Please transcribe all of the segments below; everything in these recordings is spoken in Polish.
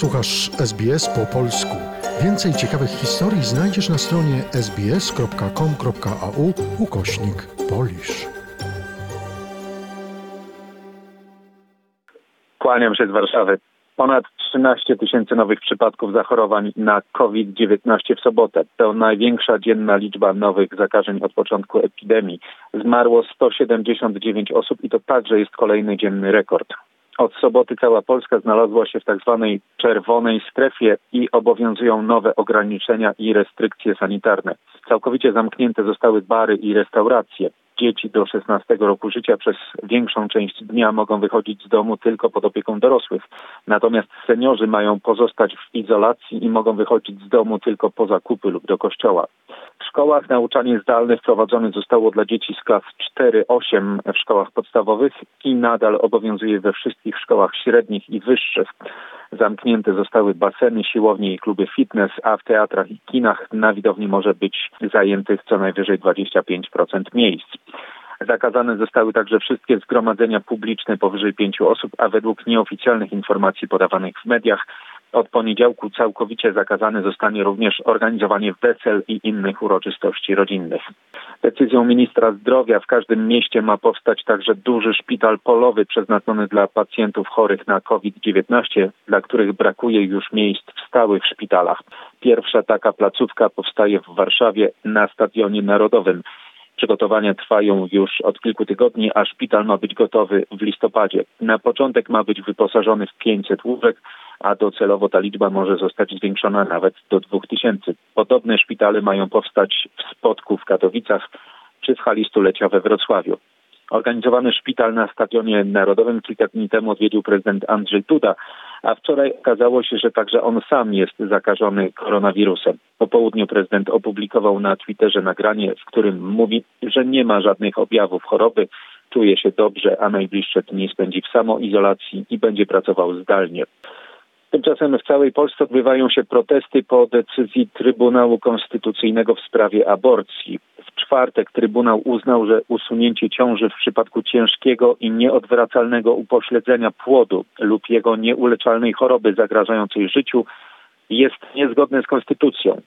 Słuchasz SBS po polsku. Więcej ciekawych historii znajdziesz na stronie sbs.com.au ukośnik polisz. Kłaniam się z Warszawy. Ponad 13 tysięcy nowych przypadków zachorowań na COVID-19 w sobotę. To największa dzienna liczba nowych zakażeń od początku epidemii. Zmarło 179 osób i to także jest kolejny dzienny rekord. Od soboty cała Polska znalazła się w tak zwanej czerwonej strefie i obowiązują nowe ograniczenia i restrykcje sanitarne. Całkowicie zamknięte zostały bary i restauracje. Dzieci do 16 roku życia przez większą część dnia mogą wychodzić z domu tylko pod opieką dorosłych. Natomiast seniorzy mają pozostać w izolacji i mogą wychodzić z domu tylko po zakupy lub do kościoła. W szkołach nauczanie zdalne wprowadzone zostało dla dzieci z klas 4-8 w szkołach podstawowych i nadal obowiązuje we wszystkich szkołach średnich i wyższych. Zamknięte zostały baseny, siłownie i kluby fitness, a w teatrach i kinach na widowni może być zajętych co najwyżej 25% miejsc. Zakazane zostały także wszystkie zgromadzenia publiczne powyżej pięciu osób, a według nieoficjalnych informacji podawanych w mediach od poniedziałku całkowicie zakazane zostanie również organizowanie wesel i innych uroczystości rodzinnych. Decyzją ministra zdrowia w każdym mieście ma powstać także duży szpital polowy przeznaczony dla pacjentów chorych na COVID-19, dla których brakuje już miejsc w stałych szpitalach. Pierwsza taka placówka powstaje w Warszawie na Stadionie Narodowym. Przygotowania trwają już od kilku tygodni, a szpital ma być gotowy w listopadzie. Na początek ma być wyposażony w 500 łóżek, a docelowo ta liczba może zostać zwiększona nawet do 2000. Podobne szpitale mają powstać w Spodku w Katowicach czy w hali stulecia we Wrocławiu. Organizowany szpital na Stadionie Narodowym kilka dni temu odwiedził prezydent Andrzej Duda, a wczoraj okazało się, że także on sam jest zakażony koronawirusem. Po południu prezydent opublikował na Twitterze nagranie, w którym mówi, że nie ma żadnych objawów choroby, czuje się dobrze, a najbliższe dni spędzi w samoizolacji i będzie pracował zdalnie. Tymczasem w całej Polsce odbywają się protesty po decyzji Trybunału Konstytucyjnego w sprawie aborcji. W czwartek Trybunał uznał, że usunięcie ciąży w przypadku ciężkiego i nieodwracalnego upośledzenia płodu lub jego nieuleczalnej choroby zagrażającej życiu jest niezgodne z konstytucją.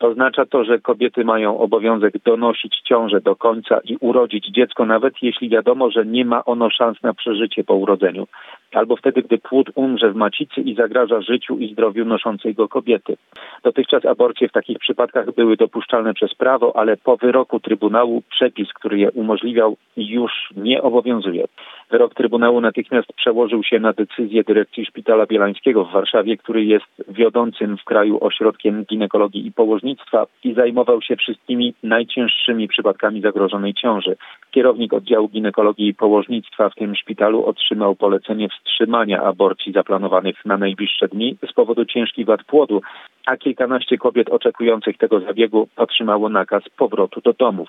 Oznacza to, że kobiety mają obowiązek donosić ciążę do końca i urodzić dziecko, nawet jeśli wiadomo, że nie ma ono szans na przeżycie po urodzeniu, albo wtedy, gdy płód umrze w macicy i zagraża życiu i zdrowiu noszącej go kobiety. Dotychczas aborcje w takich przypadkach były dopuszczalne przez prawo, ale po wyroku Trybunału przepis, który je umożliwiał, już nie obowiązuje. Wyrok Trybunału natychmiast przełożył się na decyzję dyrekcji Szpitala Bielańskiego w Warszawie, który jest wiodącym w kraju ośrodkiem ginekologii i położnictwa i zajmował się wszystkimi najcięższymi przypadkami zagrożonej ciąży. Kierownik oddziału ginekologii i położnictwa w tym szpitalu otrzymał polecenie wstrzymania aborcji zaplanowanych na najbliższe dni z powodu ciężkich wad płodu, a kilkanaście kobiet oczekujących tego zabiegu otrzymało nakaz powrotu do domów.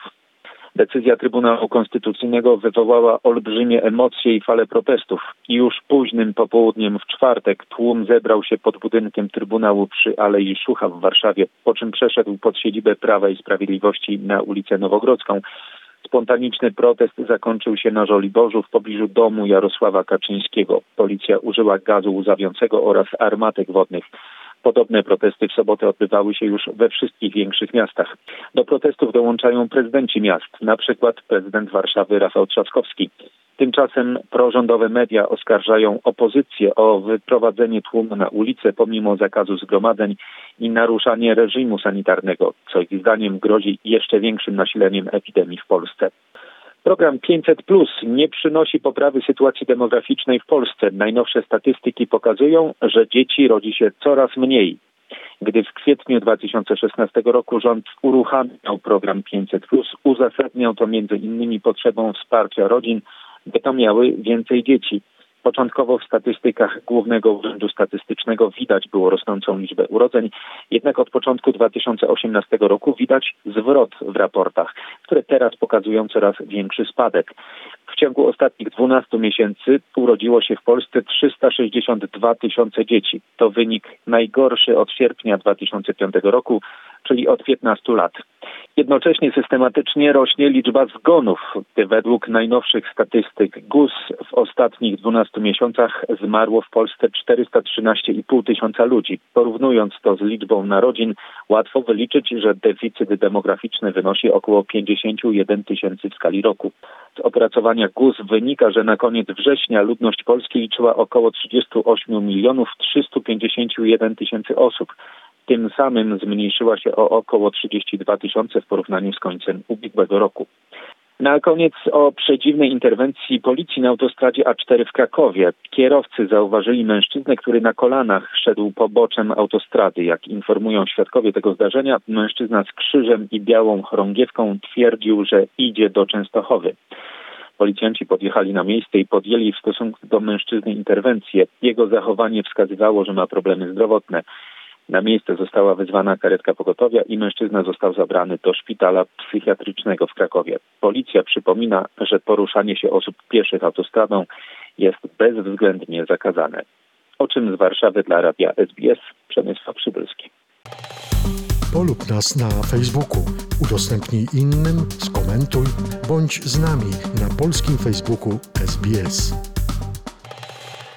Decyzja Trybunału Konstytucyjnego wywołała olbrzymie emocje i fale protestów. Już późnym popołudniem w czwartek tłum zebrał się pod budynkiem Trybunału przy Alei Szucha w Warszawie, po czym przeszedł pod siedzibę Prawa i Sprawiedliwości na ulicę Nowogrodzką. Spontaniczny protest zakończył się na Żoliborzu w pobliżu domu Jarosława Kaczyńskiego. Policja użyła gazu łzawiącego oraz armatek wodnych. Podobne protesty w sobotę odbywały się już we wszystkich większych miastach. Do protestów dołączają prezydenci miast, na przykład prezydent Warszawy Rafał Trzaskowski. Tymczasem prorządowe media oskarżają opozycję o wyprowadzenie tłumu na ulicę pomimo zakazu zgromadzeń i naruszanie reżimu sanitarnego, co ich zdaniem grozi jeszcze większym nasileniem epidemii w Polsce. Program 500 Plus nie przynosi poprawy sytuacji demograficznej w Polsce. Najnowsze statystyki pokazują, że dzieci rodzi się coraz mniej. Gdy w kwietniu 2016 roku rząd uruchamiał program 500 Plus, uzasadniał to między innymi potrzebą wsparcia rodzin, by to miały więcej dzieci. Początkowo w statystykach Głównego Urzędu Statystycznego widać było rosnącą liczbę urodzeń, jednak od początku 2018 roku widać zwrot w raportach, które teraz pokazują coraz większy spadek. W ciągu ostatnich 12 miesięcy urodziło się w Polsce 362 tysiące dzieci. To wynik najgorszy od sierpnia 2005 roku, czyli od 15 lat. Jednocześnie systematycznie rośnie liczba zgonów. Według najnowszych statystyk GUS w ostatnich 12 miesiącach zmarło w Polsce 413,5 tysiąca ludzi. Porównując to z liczbą narodzin, łatwo wyliczyć, że deficyt demograficzny wynosi około 51 tysięcy w skali roku. Z opracowania GUS wynika, że na koniec września ludność Polski liczyła około 38 milionów 351 tysięcy osób. Tym samym zmniejszyła się o około 32 tysiące w porównaniu z końcem ubiegłego roku. Na koniec o przedziwnej interwencji policji na autostradzie A4 w Krakowie. Kierowcy zauważyli mężczyznę, który na kolanach szedł poboczem autostrady. Jak informują świadkowie tego zdarzenia, mężczyzna z krzyżem i białą chorągiewką twierdził, że idzie do Częstochowy. Policjanci podjechali na miejsce i podjęli w stosunku do mężczyzny interwencję. Jego zachowanie wskazywało, że ma problemy zdrowotne. Na miejsce została wezwana karetka pogotowia i mężczyzna został zabrany do szpitala psychiatrycznego w Krakowie. Policja przypomina, że poruszanie się osób pieszych autostradą jest bezwzględnie zakazane. O czym z Warszawy dla radia SBS Przemysław Przybylski. Polub nas na Facebooku, udostępnij innym, skomentuj, bądź z nami na polskim Facebooku SBS.